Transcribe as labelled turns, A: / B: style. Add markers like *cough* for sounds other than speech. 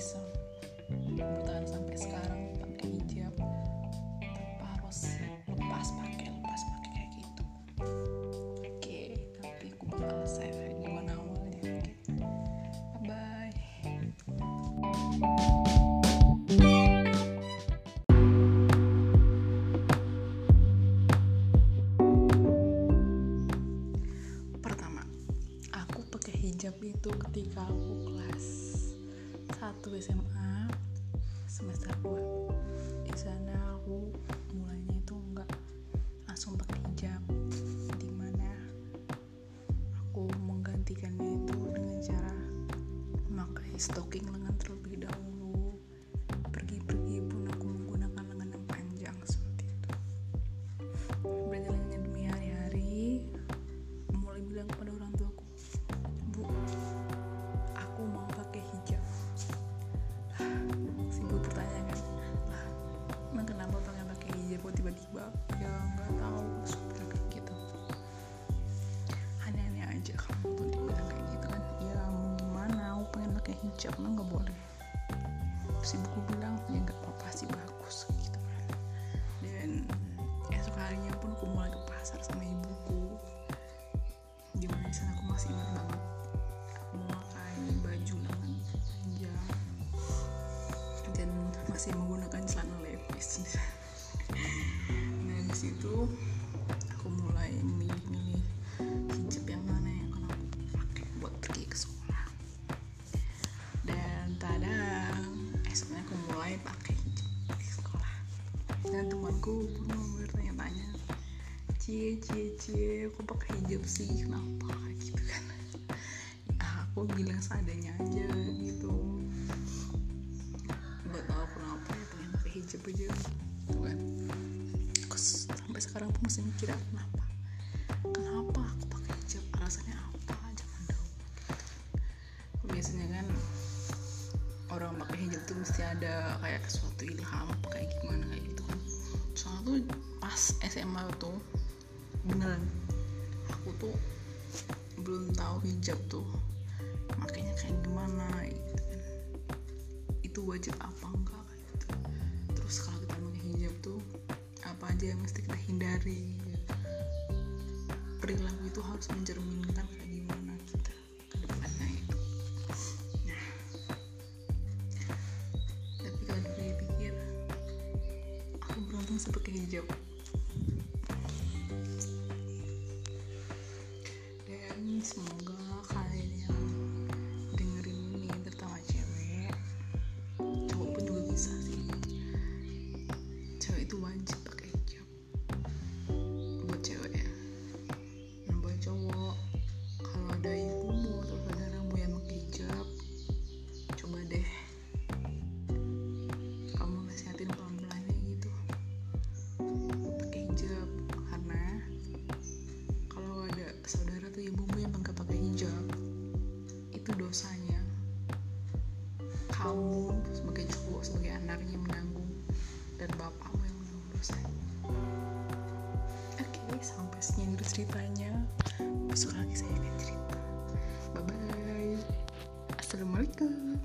A: bisa bertahan sampai sekarang pakai hijab tanpa harus lepas pakai lepas pakai kayak gitu. Oke okay, nanti aku bakal save di one hour ya oke? Okay. bye bye pertama aku pakai hijab itu ketika aku kelas. 1 SMA semester 2 di sana aku mulainya itu enggak langsung pakai hijab di mana aku menggantikannya itu dengan cara memakai stocking lengan terlebih ya nggak tahu sudah kayak gitu. Aneh-aneh aja kamu tuh dibilang kayak gitu kan. Ya mau gimana? Aku pengen pakai hijab emang nggak boleh? Si buku bilang ya nggak apa-apa sih bagus gitu kan. Dan esok harinya pun aku mulai ke pasar sama ibuku. Di mana di sana aku masih ingat banget. Memakai baju lengan panjang dan masih menggunakan celana levis *laughs* di situ aku mulai milih-milih hijab yang mana yang akan aku pakai buat pergi ke sekolah. Dan tadang esoknya aku mulai pakai hijab di sekolah. Dan temanku pun bertanya-tanya cie cie cie aku pakai hijab sih kenapa? Gitu kan. Ah, aku bilang seadanya aja gitu. Nggak tahu kenapa ya pengen pakai hijab aja. Kan aku s- sampai sekarang pun masih mikir kenapa? Kenapa aku pakai hijab? Alasannya apa? Jangan dong. Biasanya kan orang pakai hijab tuh mesti ada kayak suatu ilham apa kayak gimana kayak gitu kan. Soalnya tuh pas SMA tuh beneran aku tuh belum tahu hijab tuh makanya kayak gimana gitu kan. Itu wajib apa aja yang mesti kita hindari gitu. perilaku itu harus mencerminkan kayak gimana kita ke depannya itu nah tapi kalau dipikir aku beruntung sih pakai hijab dan semoga kalian yang dengerin ini terutama cewek cowok pun juga bisa sih cewek itu wajib kamu sebagai cowok sebagai anaknya menanggung dan bapakmu yang menanggung dosanya oke sampai sini dulu ceritanya. Besok lagi saya akan cerita. Bye bye assalamualaikum